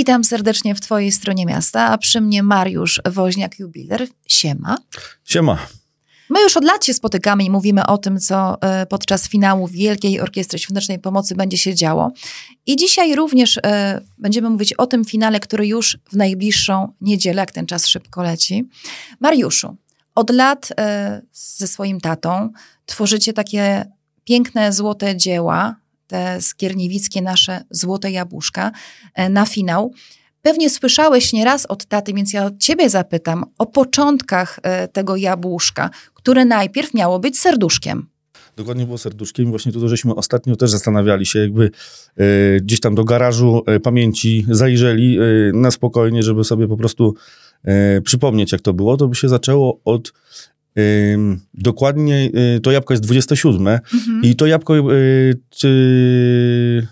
Witam serdecznie w Twojej stronie miasta, a przy mnie Mariusz Woźniak-Jubiler. Siema. Siema. My już od lat się spotykamy i mówimy o tym, co e, podczas finału Wielkiej Orkiestry Świątecznej Pomocy będzie się działo. I dzisiaj również e, będziemy mówić o tym finale, który już w najbliższą niedzielę, jak ten czas szybko leci. Mariuszu, od lat e, ze swoim tatą tworzycie takie piękne, złote dzieła, te skierniewickie nasze złote jabłuszka na finał. Pewnie słyszałeś nieraz od taty, więc ja od ciebie zapytam o początkach tego jabłuszka, które najpierw miało być serduszkiem. Dokładnie było serduszkiem. Właśnie to, żeśmy ostatnio też zastanawiali się, jakby e, gdzieś tam do garażu e, pamięci zajrzeli e, na spokojnie, żeby sobie po prostu e, przypomnieć, jak to było. To by się zaczęło od dokładnie, e, to jabłko jest 27 mhm. i to jabłko e, czy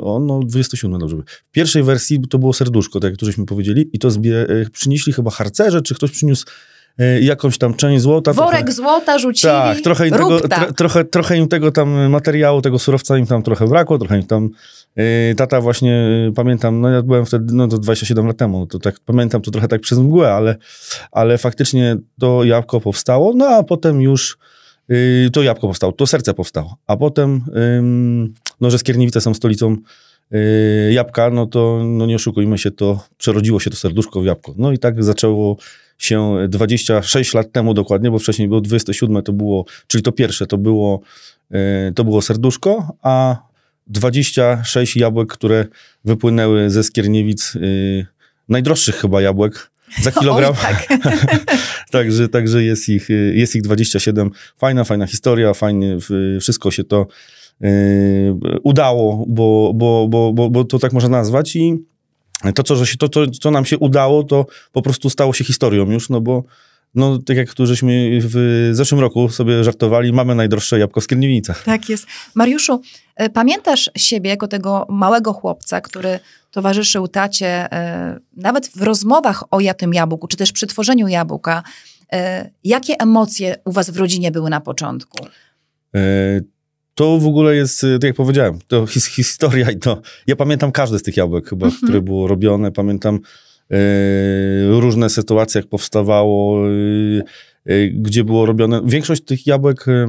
ono 27 dobrze. W pierwszej wersji to było serduszko, tak jak to żeśmy powiedzieli, i to zbie, przynieśli chyba harcerze, czy ktoś przyniósł jakąś tam część złota. Worek trochę, złota rzucili, Tak, trochę im, tego, tak. trochę, trochę im tego tam materiału, tego surowca im tam trochę brakło, trochę im tam yy, tata właśnie, yy, pamiętam, no ja byłem wtedy, no to 27 lat temu, to tak pamiętam to trochę tak przez mgłę, ale, ale faktycznie to jabłko powstało, no a potem już to jabłko powstało, to serce powstało, a potem, no że Skierniewice są stolicą jabłka, no to no nie oszukujmy się, to przerodziło się to serduszko w jabłko. No i tak zaczęło się 26 lat temu dokładnie, bo wcześniej było 27, to było, czyli to pierwsze, to było, e, to było serduszko, a 26 jabłek, które wypłynęły ze Skierniewic, e, najdroższych chyba jabłek, za kilogram. Oj, tak. także, także jest ich, jest ich 27. Fajna, fajna historia, fajnie, wszystko się to yy, udało, bo, bo, bo, bo, bo to tak można nazwać i to, co, że się, to, to, co nam się udało, to po prostu stało się historią już, no bo no, tak jak tu żeśmy w zeszłym roku sobie żartowali, mamy najdroższe jabłko w Skierniewicach. Tak jest. Mariuszu, e, pamiętasz siebie jako tego małego chłopca, który towarzyszył tacie e, nawet w rozmowach o tym jabłku, czy też przy tworzeniu jabłka. E, jakie emocje u was w rodzinie były na początku? To w ogóle jest, tak jak powiedziałem, to his, historia i to... Ja pamiętam każde z tych jabłek chyba, mhm. które było robione. Pamiętam e, różne sytuacje, jak powstawało, e, gdzie było robione. Większość tych jabłek e,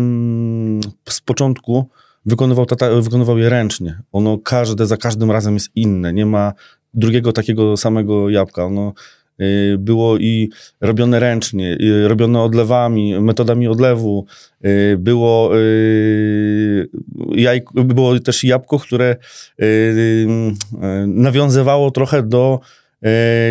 z początku wykonywał, tata, wykonywał je ręcznie. Ono każde, za każdym razem jest inne. Nie ma drugiego takiego samego jabłka. Ono Y, było i robione ręcznie, robione odlewami, metodami odlewu. Y, było, y, jajko, było też jabłko, które nawiązywało trochę do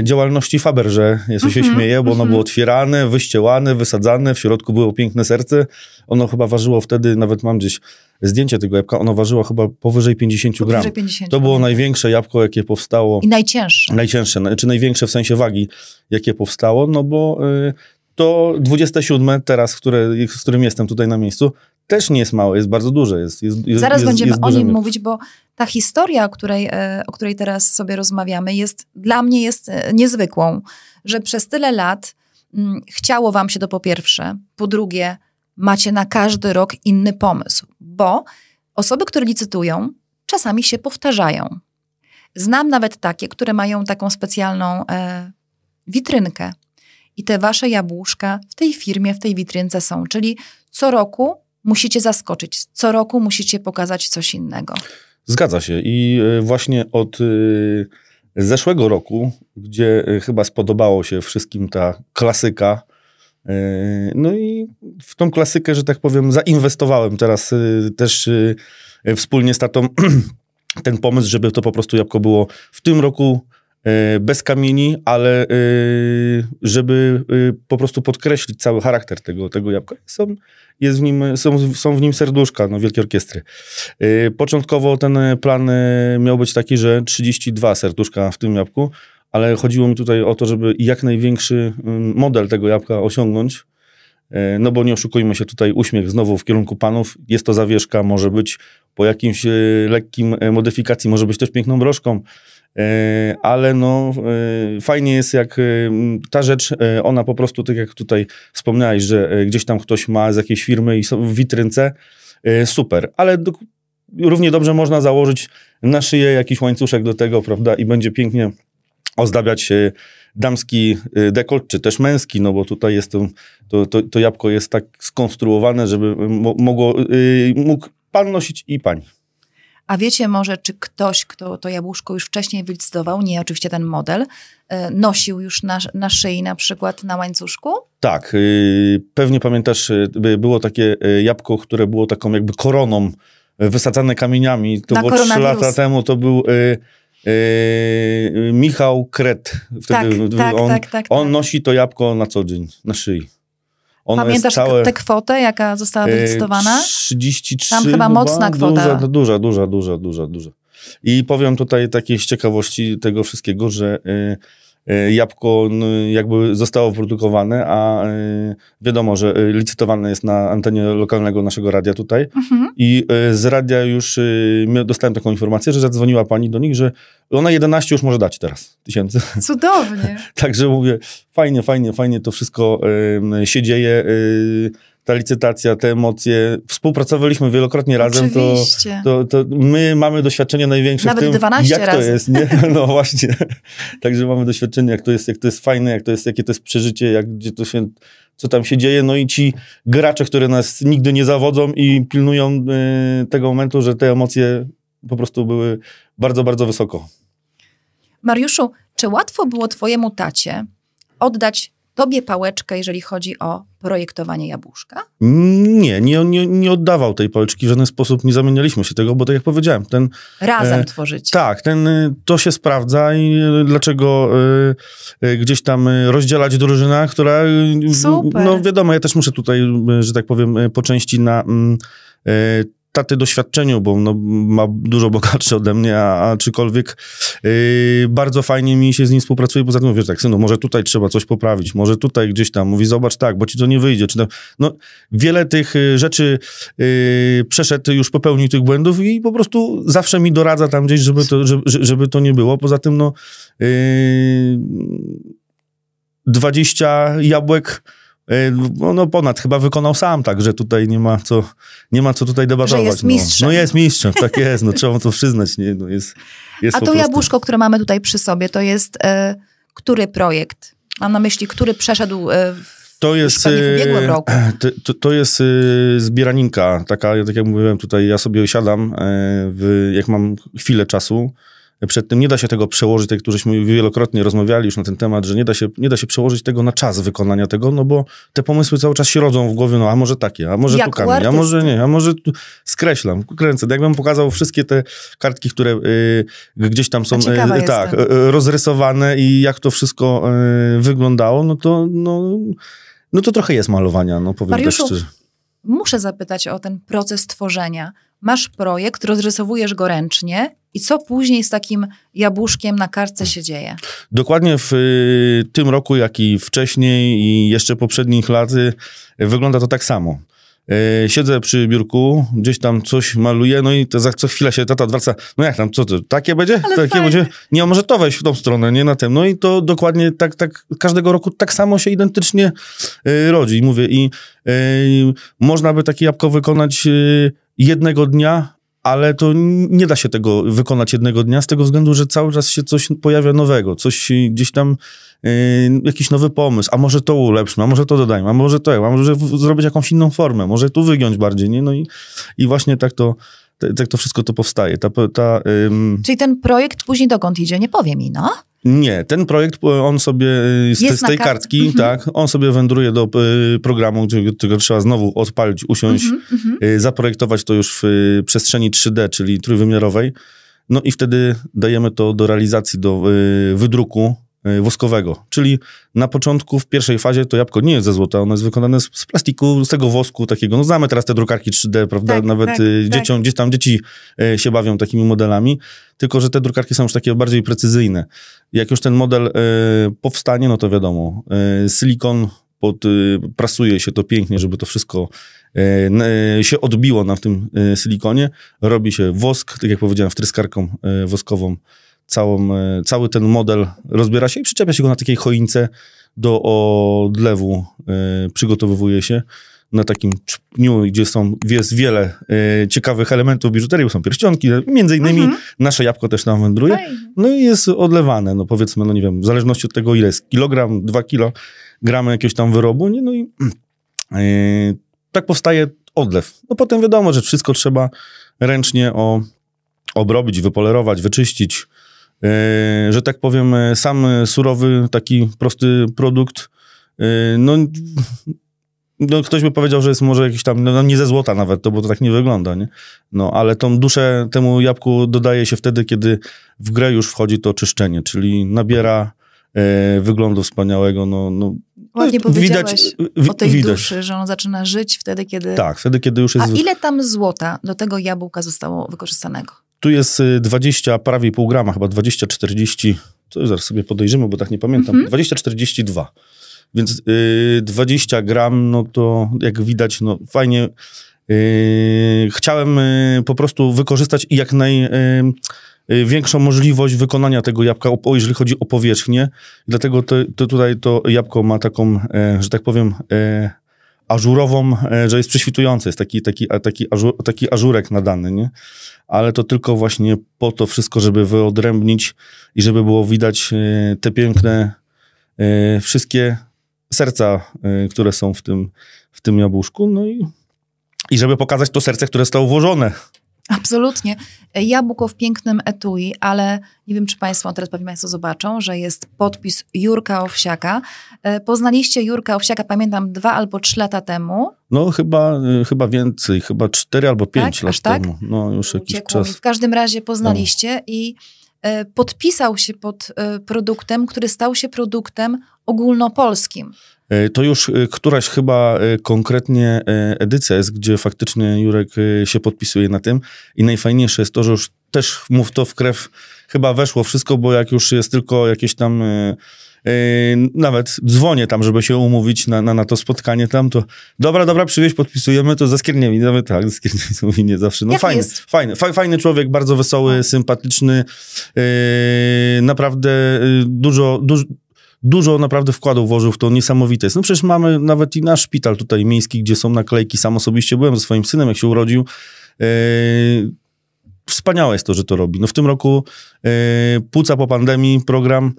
działalności Faberże. Ja się mm -hmm, śmieję, bo ono mm -hmm. było otwierane, wyściełane, wysadzane, w środku było piękne serce. Ono chyba ważyło wtedy, nawet mam gdzieś zdjęcie tego jabłka, ono ważyło chyba powyżej 50 gram. Powyżej 50, to było największe jabłko, jakie powstało. I najcięższe. Najcięższe, czy największe w sensie wagi, jakie powstało, no bo y, to 27 teraz, które, z którym jestem tutaj na miejscu, też nie jest małe, jest bardzo duże. Jest, jest, jest Zaraz jest, będziemy o nim mówić, bo ta historia, o której, e, o której teraz sobie rozmawiamy, jest dla mnie jest e, niezwykłą, że przez tyle lat mm, chciało wam się to po pierwsze, po drugie macie na każdy rok inny pomysł, bo osoby, które licytują, czasami się powtarzają. Znam nawet takie, które mają taką specjalną e, witrynkę. I te wasze jabłuszka w tej firmie, w tej witrynce są. Czyli co roku musicie zaskoczyć, co roku musicie pokazać coś innego. Zgadza się. I e, właśnie od e, zeszłego roku, gdzie e, chyba spodobało się wszystkim ta klasyka, no i w tą klasykę, że tak powiem, zainwestowałem teraz e, też e, wspólnie z tatą ten pomysł, żeby to po prostu jabłko było w tym roku bez kamieni, ale żeby po prostu podkreślić cały charakter tego, tego jabłka. Są, jest w nim, są, są w nim serduszka no, Wielkiej Orkiestry. Początkowo ten plan miał być taki, że 32 serduszka w tym jabłku, ale chodziło mi tutaj o to, żeby jak największy model tego jabłka osiągnąć, e, no bo nie oszukujmy się tutaj, uśmiech znowu w kierunku panów, jest to zawieszka, może być po jakimś e, lekkim e, modyfikacji, może być też piękną broszką, ale no fajnie jest jak ta rzecz, ona po prostu, tak jak tutaj wspomniałeś, że gdzieś tam ktoś ma z jakiejś firmy i w witrynce, super, ale równie dobrze można założyć na szyję jakiś łańcuszek do tego, prawda, i będzie pięknie ozdabiać damski dekolt, czy też męski, no bo tutaj jest to, to, to, to jabłko jest tak skonstruowane, żeby mogło, mógł pan nosić i pani. A wiecie może, czy ktoś, kto to jabłuszko już wcześniej wylicytował, nie oczywiście ten model, e, nosił już na, na szyi na przykład na łańcuszku? Tak. Pewnie pamiętasz, było takie jabłko, które było taką jakby koroną wysadzane kamieniami. To na było trzy lata temu, to był... Michał Kret. Wtedy tak, tak, on, tak, tak, on tak. nosi to jabłko na co dzień, na szyi. Ono Pamiętasz całe, tę kwotę, jaka została wylicytowana? 33 Tam chyba mocna kwota. Duża, duża, duża, duża, duża, duża. I powiem tutaj takiej z ciekawości tego wszystkiego, że y, y, jabłko no, jakby zostało produkowane, a y, wiadomo, że licytowane jest na antenie lokalnego naszego radia tutaj mhm. i z radia już dostałem taką informację, że zadzwoniła pani do nich, że ona 11 już może dać teraz tysięcy. Cudownie. Także mówię, fajnie, fajnie, fajnie to wszystko się dzieje ta licytacja, te emocje. Współpracowaliśmy wielokrotnie razem. To, to, to my mamy doświadczenie największe Nawet w tym, 12 jak razy. to jest. Nie? No właśnie. Także mamy doświadczenie, jak to jest, jak to jest fajne, jak to jest, jakie to jest przeżycie, jak, gdzie to się, co tam się dzieje. No i ci gracze, które nas nigdy nie zawodzą i pilnują y, tego momentu, że te emocje po prostu były bardzo, bardzo wysoko. Mariuszu, czy łatwo było twojemu tacie oddać tobie pałeczkę, jeżeli chodzi o projektowanie jabłuszka? Nie, nie, nie, nie oddawał tej pałeczki w żaden sposób, nie zamienialiśmy się tego, bo tak jak powiedziałem, ten... Razem e, tworzycie. Tak, ten, e, to się sprawdza i e, dlaczego e, e, gdzieś tam rozdzielać drużynę, która... Super. No wiadomo, ja też muszę tutaj, że tak powiem, po części na mm, taty doświadczeniu, bo no, ma dużo bogatsze ode mnie, a, a czykolwiek yy, bardzo fajnie mi się z nim współpracuje, poza tym wiesz tak, synu, może tutaj trzeba coś poprawić, może tutaj gdzieś tam, mówi zobacz tak, bo ci to nie wyjdzie, czy tam, no wiele tych y, rzeczy yy, przeszedł, już popełnił tych błędów i po prostu zawsze mi doradza tam gdzieś, żeby to, żeby, żeby to nie było, poza tym no yy, 20 jabłek no, no, ponad chyba wykonał sam, także tutaj nie ma co, nie ma co tutaj debatować. Że jest no. mistrzem. No, jest mistrzem, tak jest, no trzeba to przyznać. Nie? No, jest, jest A to jabłuszko, które mamy tutaj przy sobie, to jest e, który projekt? Mam na myśli, który przeszedł e, w to jest, w ubiegłym e, roku. To, to, jest e, zbieraninka, taka, tak jak mówiłem tutaj, ja sobie siadam, w, jak mam chwilę czasu, przed tym nie da się tego przełożyć, tak jak żeśmy wielokrotnie rozmawiali już na ten temat, że nie da, się, nie da się przełożyć tego na czas wykonania tego, no bo te pomysły cały czas się rodzą w głowie, no a może takie, a może jak tu kamień, a może nie, a może tu skreślam, kręcę. Jakbym pokazał wszystkie te kartki, które y, gdzieś tam są y, tak, y, rozrysowane i jak to wszystko y, wyglądało, no to, no, no to trochę jest malowania, no powiem Mariuszu, tak szczerze. Muszę zapytać o ten proces tworzenia. Masz projekt, rozrysowujesz go ręcznie i co później z takim jabłuszkiem na kartce się dzieje? Dokładnie w y, tym roku, jak i wcześniej i jeszcze poprzednich lat y, wygląda to tak samo. Y, siedzę przy biurku, gdzieś tam coś maluję, no i to za co chwilę się tata odwraca, no jak tam, co to, takie będzie? Ale takie fajnie. będzie? Nie, może to wejść w tą stronę, nie na tym. No i to dokładnie tak, tak każdego roku tak samo się identycznie y, rodzi. I mówię, i y, można by takie jabłko wykonać y, jednego dnia, ale to nie da się tego wykonać jednego dnia z tego względu, że cały czas się coś pojawia nowego, coś gdzieś tam, yy, jakiś nowy pomysł, a może to ulepszmy, a może to dodajmy, a może to, a może zrobić jakąś inną formę, może tu wygiąć bardziej, nie? No i, i właśnie tak to, tak to wszystko to powstaje. Ta, ta, Czyli ten projekt później dokąd idzie? Nie powie mi, no? Nie, ten projekt, on sobie z, z tej kartki, mhm. tak, on sobie wędruje do y, programu, którego trzeba znowu odpalić, usiąść, mhm, y, zaprojektować to już w y, przestrzeni 3D, czyli trójwymiarowej. No i wtedy dajemy to do realizacji, do wydruku woskowego. Czyli na początku, w pierwszej fazie to jabłko nie jest ze złota, ono jest wykonane z, z plastiku, z tego wosku takiego. No znamy teraz te drukarki 3D, prawda? Tak, Nawet tak, dzieciom, tak. gdzieś tam dzieci się bawią takimi modelami tylko że te drukarki są już takie bardziej precyzyjne. Jak już ten model y, powstanie, no to wiadomo, silikon pod, prasuje się to pięknie, żeby to wszystko się odbiło na tym silikonie. Robi się wosk, tak jak powiedziałem, wtryskarką woskową. Całą, cały ten model rozbiera się i przyczepia się go na takiej choince do odlewu, przygotowywuje się. na takim czpniu, gdzie są, jest wiele e, ciekawych elementów biżuterii, są pierścionki, między innymi mhm. nasze jabłko też tam wędruje. No i jest odlewane, no powiedzmy, no nie wiem, w zależności od tego, ile jest kilogram, dwa kilogramy jakiegoś tam wyrobu, nie? no i e, tak powstaje odlew. No potem wiadomo, że wszystko trzeba ręcznie o, obrobić, wypolerować, wyczyścić, e, że tak powiem, sam surowy, taki prosty produkt, no no, ktoś by powiedział, że jest może jakiś tam, no nie ze złota nawet, to bo to tak nie wygląda, nie? No, ale tą duszę temu jabłku dodaje się wtedy, kiedy w grę już wchodzi to czyszczenie, czyli nabiera e, wyglądu wspaniałego, no, no Ładnie powiedziałeś widać, o tej widać. duszy, że on zaczyna żyć wtedy, kiedy... Tak, wtedy, kiedy już jest... A ile tam złota do tego jabłka zostało wykorzystanego? Tu jest 20, y, prawie pół grama, chyba 20-40, co zaraz sobie podejrzymy, bo tak nie pamiętam, mhm. 20-42. Więc yy, 20 gram, no to jak widać, no fajnie. Yy, chciałem yy, po prostu wykorzystać jak największą y, możliwość wykonania tego jabłka, jeżeli chodzi o powierzchnię. Dlatego to, to tutaj to jabłko ma taką, e, że tak powiem, e, ażurową, e, że jest prześwitujące, jest taki, taki, taki, ażur, taki ażurek nadany, nie? Ale to tylko właśnie po to wszystko, żeby wyodrębnić i żeby było widać te piękne wszystkie serca, które są w tym, w tym jabłuszku, no i, i żeby pokazać to serce, które zostało włożone. Absolutnie. Jabłko w pięknym etui, ale nie wiem, czy Państwo, teraz pewnie Państwo zobaczą, że jest podpis Jurka Owsiaka. E, poznaliście Jurka Owsiaka, pamiętam, dwa albo trzy lata temu. No chyba, y, chyba więcej, chyba cztery albo pięć tak? lat tak? temu. No już jakiś czas. Mi. W każdym razie poznaliście no. i E, podpisał się pod e, produktem, który stał się produktem ogólnopolskim. E, to już któraś chyba konkretnie edycja jest, gdzie faktycznie Jurek się podpisuje na tym i najfajniejsze jest to, że już też mów to w krew chyba weszło wszystko, bo jak już jest tylko jakieś tam nawet dzwonię tam, żeby się umówić na, na, na to spotkanie tam, to dobra, dobra, przywieź, podpisujemy, to za Skierniewi, nawet tak, za Skierniewi nie zawsze. No Jak fajny, jest? fajny, fajny człowiek, bardzo wesoły, sympatyczny, yy, naprawdę yy, dużo, dużo dużo naprawdę wkładu włożył w to, niesamowite jest. No przecież mamy nawet i nasz szpital tutaj miejski, gdzie są naklejki, sam osobiście byłem ze swoim synem, jak się urodził. Yy, wspaniałe jest to, że to robi. No w tym roku yy, Płuca po pandemii, program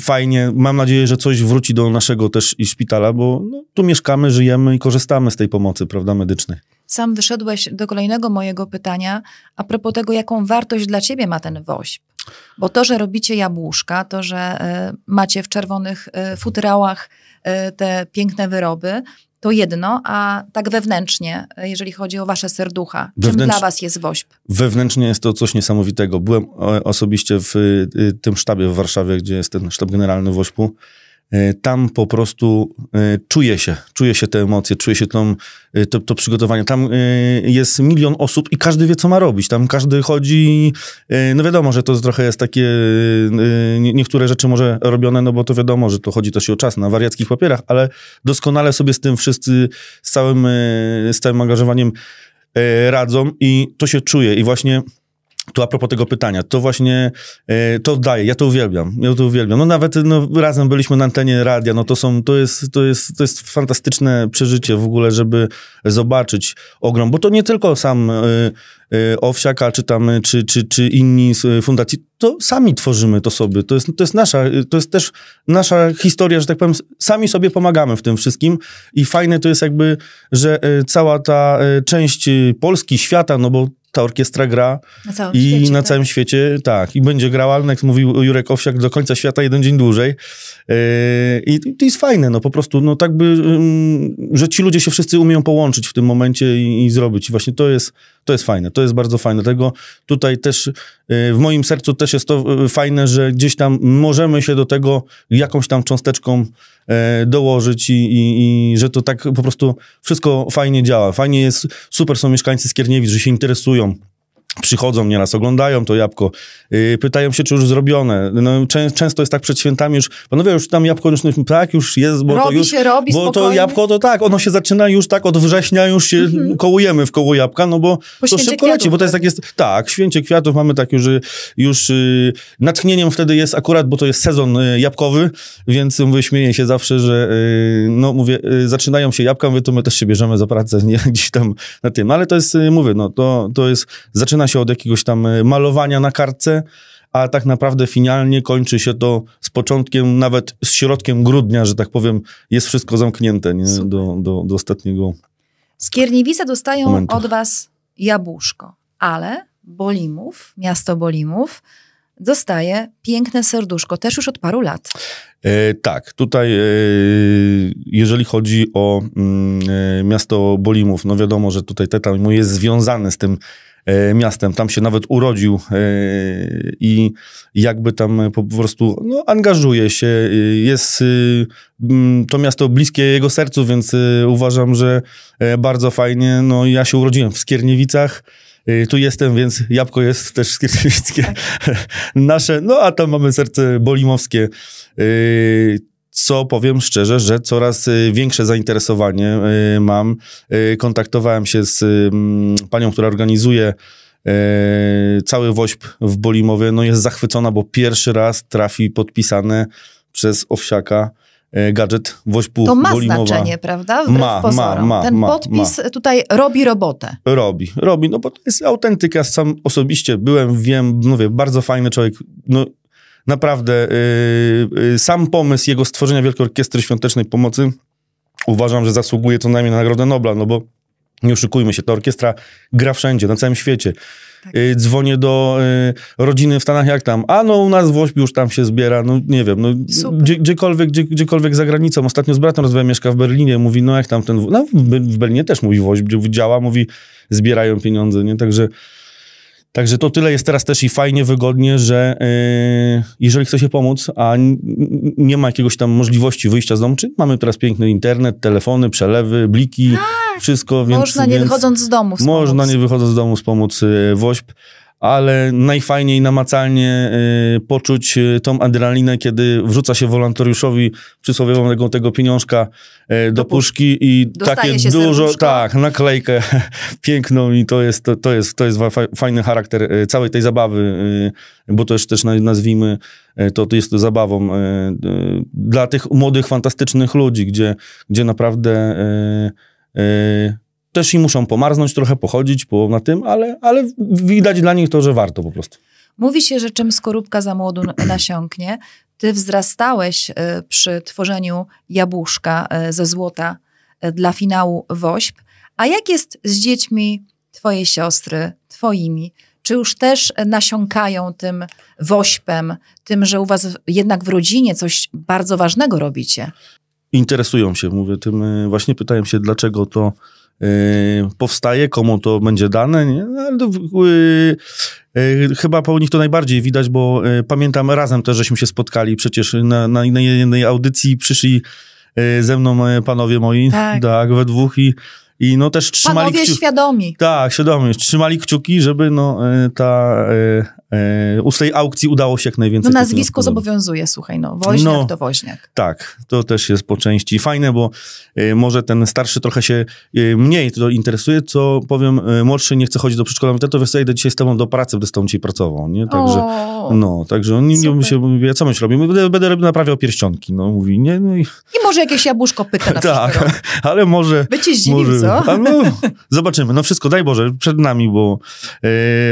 fajnie. Mam nadzieję, że coś wróci do naszego też i szpitala, bo no, tu mieszkamy, żyjemy i korzystamy z tej pomocy, prawda, medycznej. Sam wyszedłeś do kolejnego mojego pytania a propos tego, jaką wartość dla ciebie ma ten woźb. Bo to, że robicie jabłuszka, to, że y, macie w czerwonych y, futrałach y, te piękne wyroby, to jedno, a tak wewnętrznie, jeżeli chodzi o wasze serducha, czym dla was jest WOŚP? Wewnętrznie jest to coś niesamowitego. Byłem osobiście w y, tym sztabie w Warszawie, gdzie jest ten sztab generalny WOŚP-u tam po prostu e, czuje się, czuje się te emocje, czuje się tą, e, to, to przygotowanie. Tam jest milion osób i każdy wie, co ma robić. Tam każdy chodzi, no wiadomo, że to trochę jest takie, niektóre rzeczy może robione, no bo to wiadomo, że to chodzi też o czas na wariackich papierach, ale doskonale sobie z tym wszyscy, z całym, z całym angażowaniem radzą i to się czuje i właśnie tu a propos tego pytania, to właśnie e, to daje, ja to uwielbiam, ja to uwielbiam. No nawet no, razem byliśmy na antenie radia, no to są, to jest, to jest, to jest fantastyczne przeżycie w ogóle, żeby zobaczyć ogrom, bo to nie tylko sam y, y, Owsiaka, czy tam, czy, czy, czy inni z fundacji, to sami tworzymy to sobie, to jest, to jest nasza, to jest też nasza historia, że tak powiem, sami sobie pomagamy w tym wszystkim i fajne to jest jakby, że cała ta część Polski, świata, no bo ta orkiestra gra na i świecie, na tak? całym świecie, tak, i będzie grała, jak mówił Jurek Owsiak, do końca świata jeden dzień dłużej. Yy, I to jest fajne, no po prostu, no tak by, że ci ludzie się wszyscy umieją połączyć w tym momencie i, i zrobić. I właśnie to jest, to jest fajne, to jest bardzo fajne. Tego tutaj też, yy, w moim sercu też jest to fajne, że gdzieś tam możemy się do tego jakąś tam cząsteczką dołożyć i, i, i, że to tak po prostu wszystko fajnie działa. Fajnie jest, super są mieszkańcy Skierniewic, że się interesują przychodzą nieraz, oglądają to jabłko, yy, pytają się, czy już zrobione. No, czę, często jest tak przed świętami już, panowie, już tam jabłko już, tak, już jest, bo robi to już... się, robi Bo spokojnie. to jabłko to tak, ono się zaczyna już tak od września, już się mhm. kołujemy w koło jabłka, no bo Po to szybko leci, bo to jest tak jest, tak, święcie kwiatów mamy tak już, już yy, natchnieniem wtedy jest akurat, bo to jest sezon yy, jabłkowy, więc mówię, śmieję się zawsze, że yy, no mówię, yy, zaczynają się jabłka, mówię, to my też się bierzemy za pracę, nie, gdzieś tam na tym, ale to jest, yy, mówię, no to, to jest, zaczyna się od jakiegoś tam malowania na kartce, a tak naprawdę finalnie kończy się to z początkiem, nawet z środkiem grudnia, że tak powiem, jest wszystko zamknięte nie? Do, do, do ostatniego. Skierniewice dostają momentu. od was jabłuszko, ale Bolimów, miasto Bolimów, dostaje piękne serduszko, też już od paru lat. E, tak, tutaj e, jeżeli chodzi o mm, e, miasto Bolimów, no wiadomo, że tutaj Teta mój jest związany z tym e, miastem, tam się nawet urodził e, i jakby tam po prostu no, angażuje się, jest mm, to miasto bliskie jego sercu, więc e, uważam, że bardzo fajnie, no ja się urodziłem w Skierniewicach, tu jestem, więc jabłko jest też skierniewickie tak. nasze, no a tam mamy serce bolimowskie, co powiem szczerze, że coraz większe zainteresowanie mam. Kontaktowałem się z panią, która organizuje cały WOŚP w Bolimowie, no jest zachwycona, bo pierwszy raz trafi podpisane przez Owsiaka gadżet Woźpu To ma Bolimowa. znaczenie, prawda? Ma, ma, ma, Ten ma, podpis tutaj robi robotę. Robi, robi, no bo to jest autentyka. Sam osobiście byłem, wiem, mówię, bardzo fajny człowiek. No naprawdę, yy, yy, sam pomysł jego stworzenia Wielkiej Orkiestry Świątecznej Pomocy uważam, że zasługuje co najmniej na Nagrodę Nobla, no bo nie oszukujmy się, ta orkiestra gra wszędzie, na całym świecie. Tak. Dzwonię do y, rodziny w Stanach, jak tam? A no u nas w już tam się zbiera, no nie wiem, no gdzie, gdziekolwiek, gdzie, gdziekolwiek za granicą. Ostatnio z bratem rozmawiałem, mieszka w Berlinie, mówi, no jak tam ten, no w Berlinie też mówi w Ośpiu, działa, mówi, zbierają pieniądze, nie? Także Także to tyle jest teraz też i fajnie, wygodnie, że yy, jeżeli chce się pomóc, a nie ma jakiegoś tam możliwości wyjścia z domu, czy mamy teraz piękny internet, telefony, przelewy, bliki, tak, wszystko. Więc, można nie więc wychodząc z domu wspomóc. Można nie wychodząc z domu wspomóc yy, WOŚP ale najfajniej namacalnie y, poczuć y, tą adrenalinę, kiedy wrzuca się wolontariuszowi przysłowiowego tego pieniążka y, do puszki i Dostaje takie dużo, serduszko. tak, naklejkę piękną i to jest, to, to, jest, to jest fajny charakter całej tej zabawy, bo to już też nazwijmy, to, to jest to zabawą dla tych młodych, fantastycznych ludzi, gdzie, gdzie naprawdę też i muszą pomarznąć, trochę pochodzić po, na tym, ale, ale widać dla nich to, że warto po prostu. Mówi się, że czym skorupka za młodu nasiąknie. Ty wzrastałeś e, przy tworzeniu jabłuszka e, ze złota e, dla finału WOŚP. A jak jest z dziećmi twojej siostry, twoimi? Czy już też nasiąkają tym wośpem, tym, że u was jednak w rodzinie coś bardzo ważnego robicie? Interesują się, mówię tym, właśnie pytają się, dlaczego to powstaje, komu to będzie dane. Nie? No, ale to, yy, yy, chyba po nich to najbardziej widać, bo yy, pamiętam razem też, żeśmy się spotkali przecież na, na, na jednej audycji, przyszli yy, ze mną yy, panowie moi, tak, tak we dwóch i i no też trzymali Panowie kciuki. świadomi. Tak, świadomi. Trzymali kciuki, żeby no ta u tej aukcji udało się jak najwięcej. No nazwisko zobowiązuje, słuchaj, no woźniak no, to woźniak. Tak, to też jest po części fajne, bo y, może ten starszy trochę się y, mniej to interesuje, co powiem, młodszy nie chce chodzić do przedszkola, to wiesz idę dzisiaj z tobą do pracy, będę z tobą dzisiaj pracował, nie? Także, o, no, także on nie, nie się mówi, co myś robi? Będę, będę naprawiał pierścionki, no, mówi, nie, no i... I może jakieś jabłuszko pyta na Tak, ale może... By cię zdziwił, może, co? A no, zobaczymy, no wszystko, daj Boże, przed nami, bo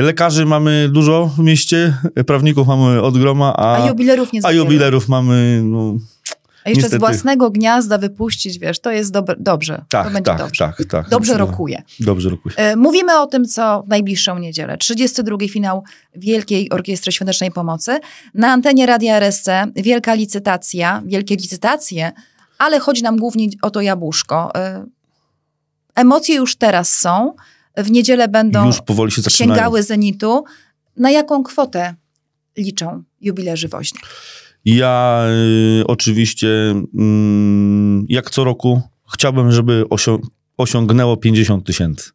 lekarzy mamy dużo mieście, prawników mamy od groma, a, a jubilerów nie A jubilerów mamy, no... A jeszcze Niestety. z własnego gniazda wypuścić, wiesz, to jest dobre, dobrze. Tak, to będzie tak, dobrze. tak, tak. Dobrze rokuje. Dobrze rokuje. E, mówimy o tym, co w najbliższą niedzielę. 32. finał Wielkiej Orkiestry Świątecznej Pomocy. Na antenie Radia RSC wielka licytacja, wielkie licytacje, ale chodzi nam głównie o to jabłuszko. E, emocje już teraz są. W niedzielę będą już powoli się sięgały zenitu. Na jaką kwotę liczą jubilerzy woźni? Ja y, oczywiście, y, jak co roku, chciałbym, żeby osią osiągnęło 50 tysięcy.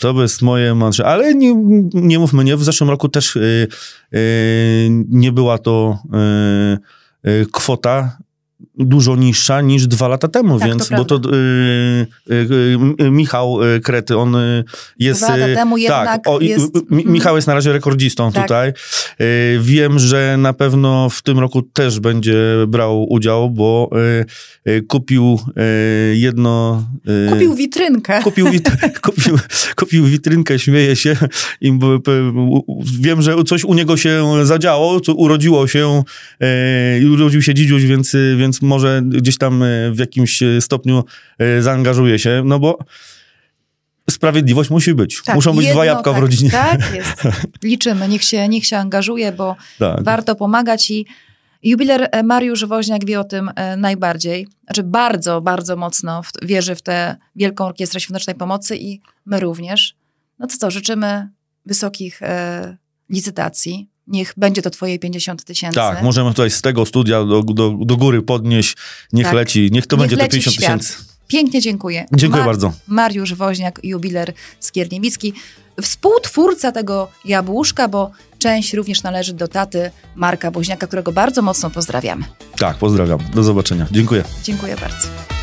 To jest moje mantra. Ale nie, nie mówmy nie, w zeszłym roku też yy, yy, nie była to yy, kwota dużo niższa niż dwa lata temu, tak, więc, to bo to y, y, y, Michał y, Krety, on y, jest... Dwa lata y, temu tak, o, jest... Michał jest na razie rekordzistą tak. tutaj. wiem, że na pewno w tym roku też będzie brał udział, bo kupił jedno... kupił witrynkę. Kupił, wit, kupił, kupił witrynkę, śmieje się. I wiem, że coś u niego się zadziało, co urodziło się, urodził się dzidziuś, więc więc może gdzieś tam e, w jakimś e, stopniu e, zaangażuje się, no bo sprawiedliwość musi być. Tak, Muszą być jedno, dwa jabłka tak, w rodzinie. Tak jest. Liczymy. Niech się, niech się angażuje, bo tak. warto pomagać i jubiler Mariusz Woźniak wie o tym najbardziej. Znaczy bardzo, bardzo mocno wierzy w tę Wielką Orkiestrę Świątecznej Pomocy i my również. No to co, życzymy wysokich e, licytacji, niech będzie to twoje 50 tysięcy. Tak, możemy tutaj z tego studia do, do, do góry podnieść, niech tak. leci, niech to niech będzie to 50 tysięcy. Pięknie dziękuję. Dziękuję Mar bardzo. Mariusz Woźniak, jubiler Skierniewicki, współtwórca tego jabłuszka, bo część również należy do taty Marka Woźniaka, którego bardzo mocno pozdrawiamy. Tak, pozdrawiam. Do zobaczenia. Dziękuję. Dziękuję bardzo.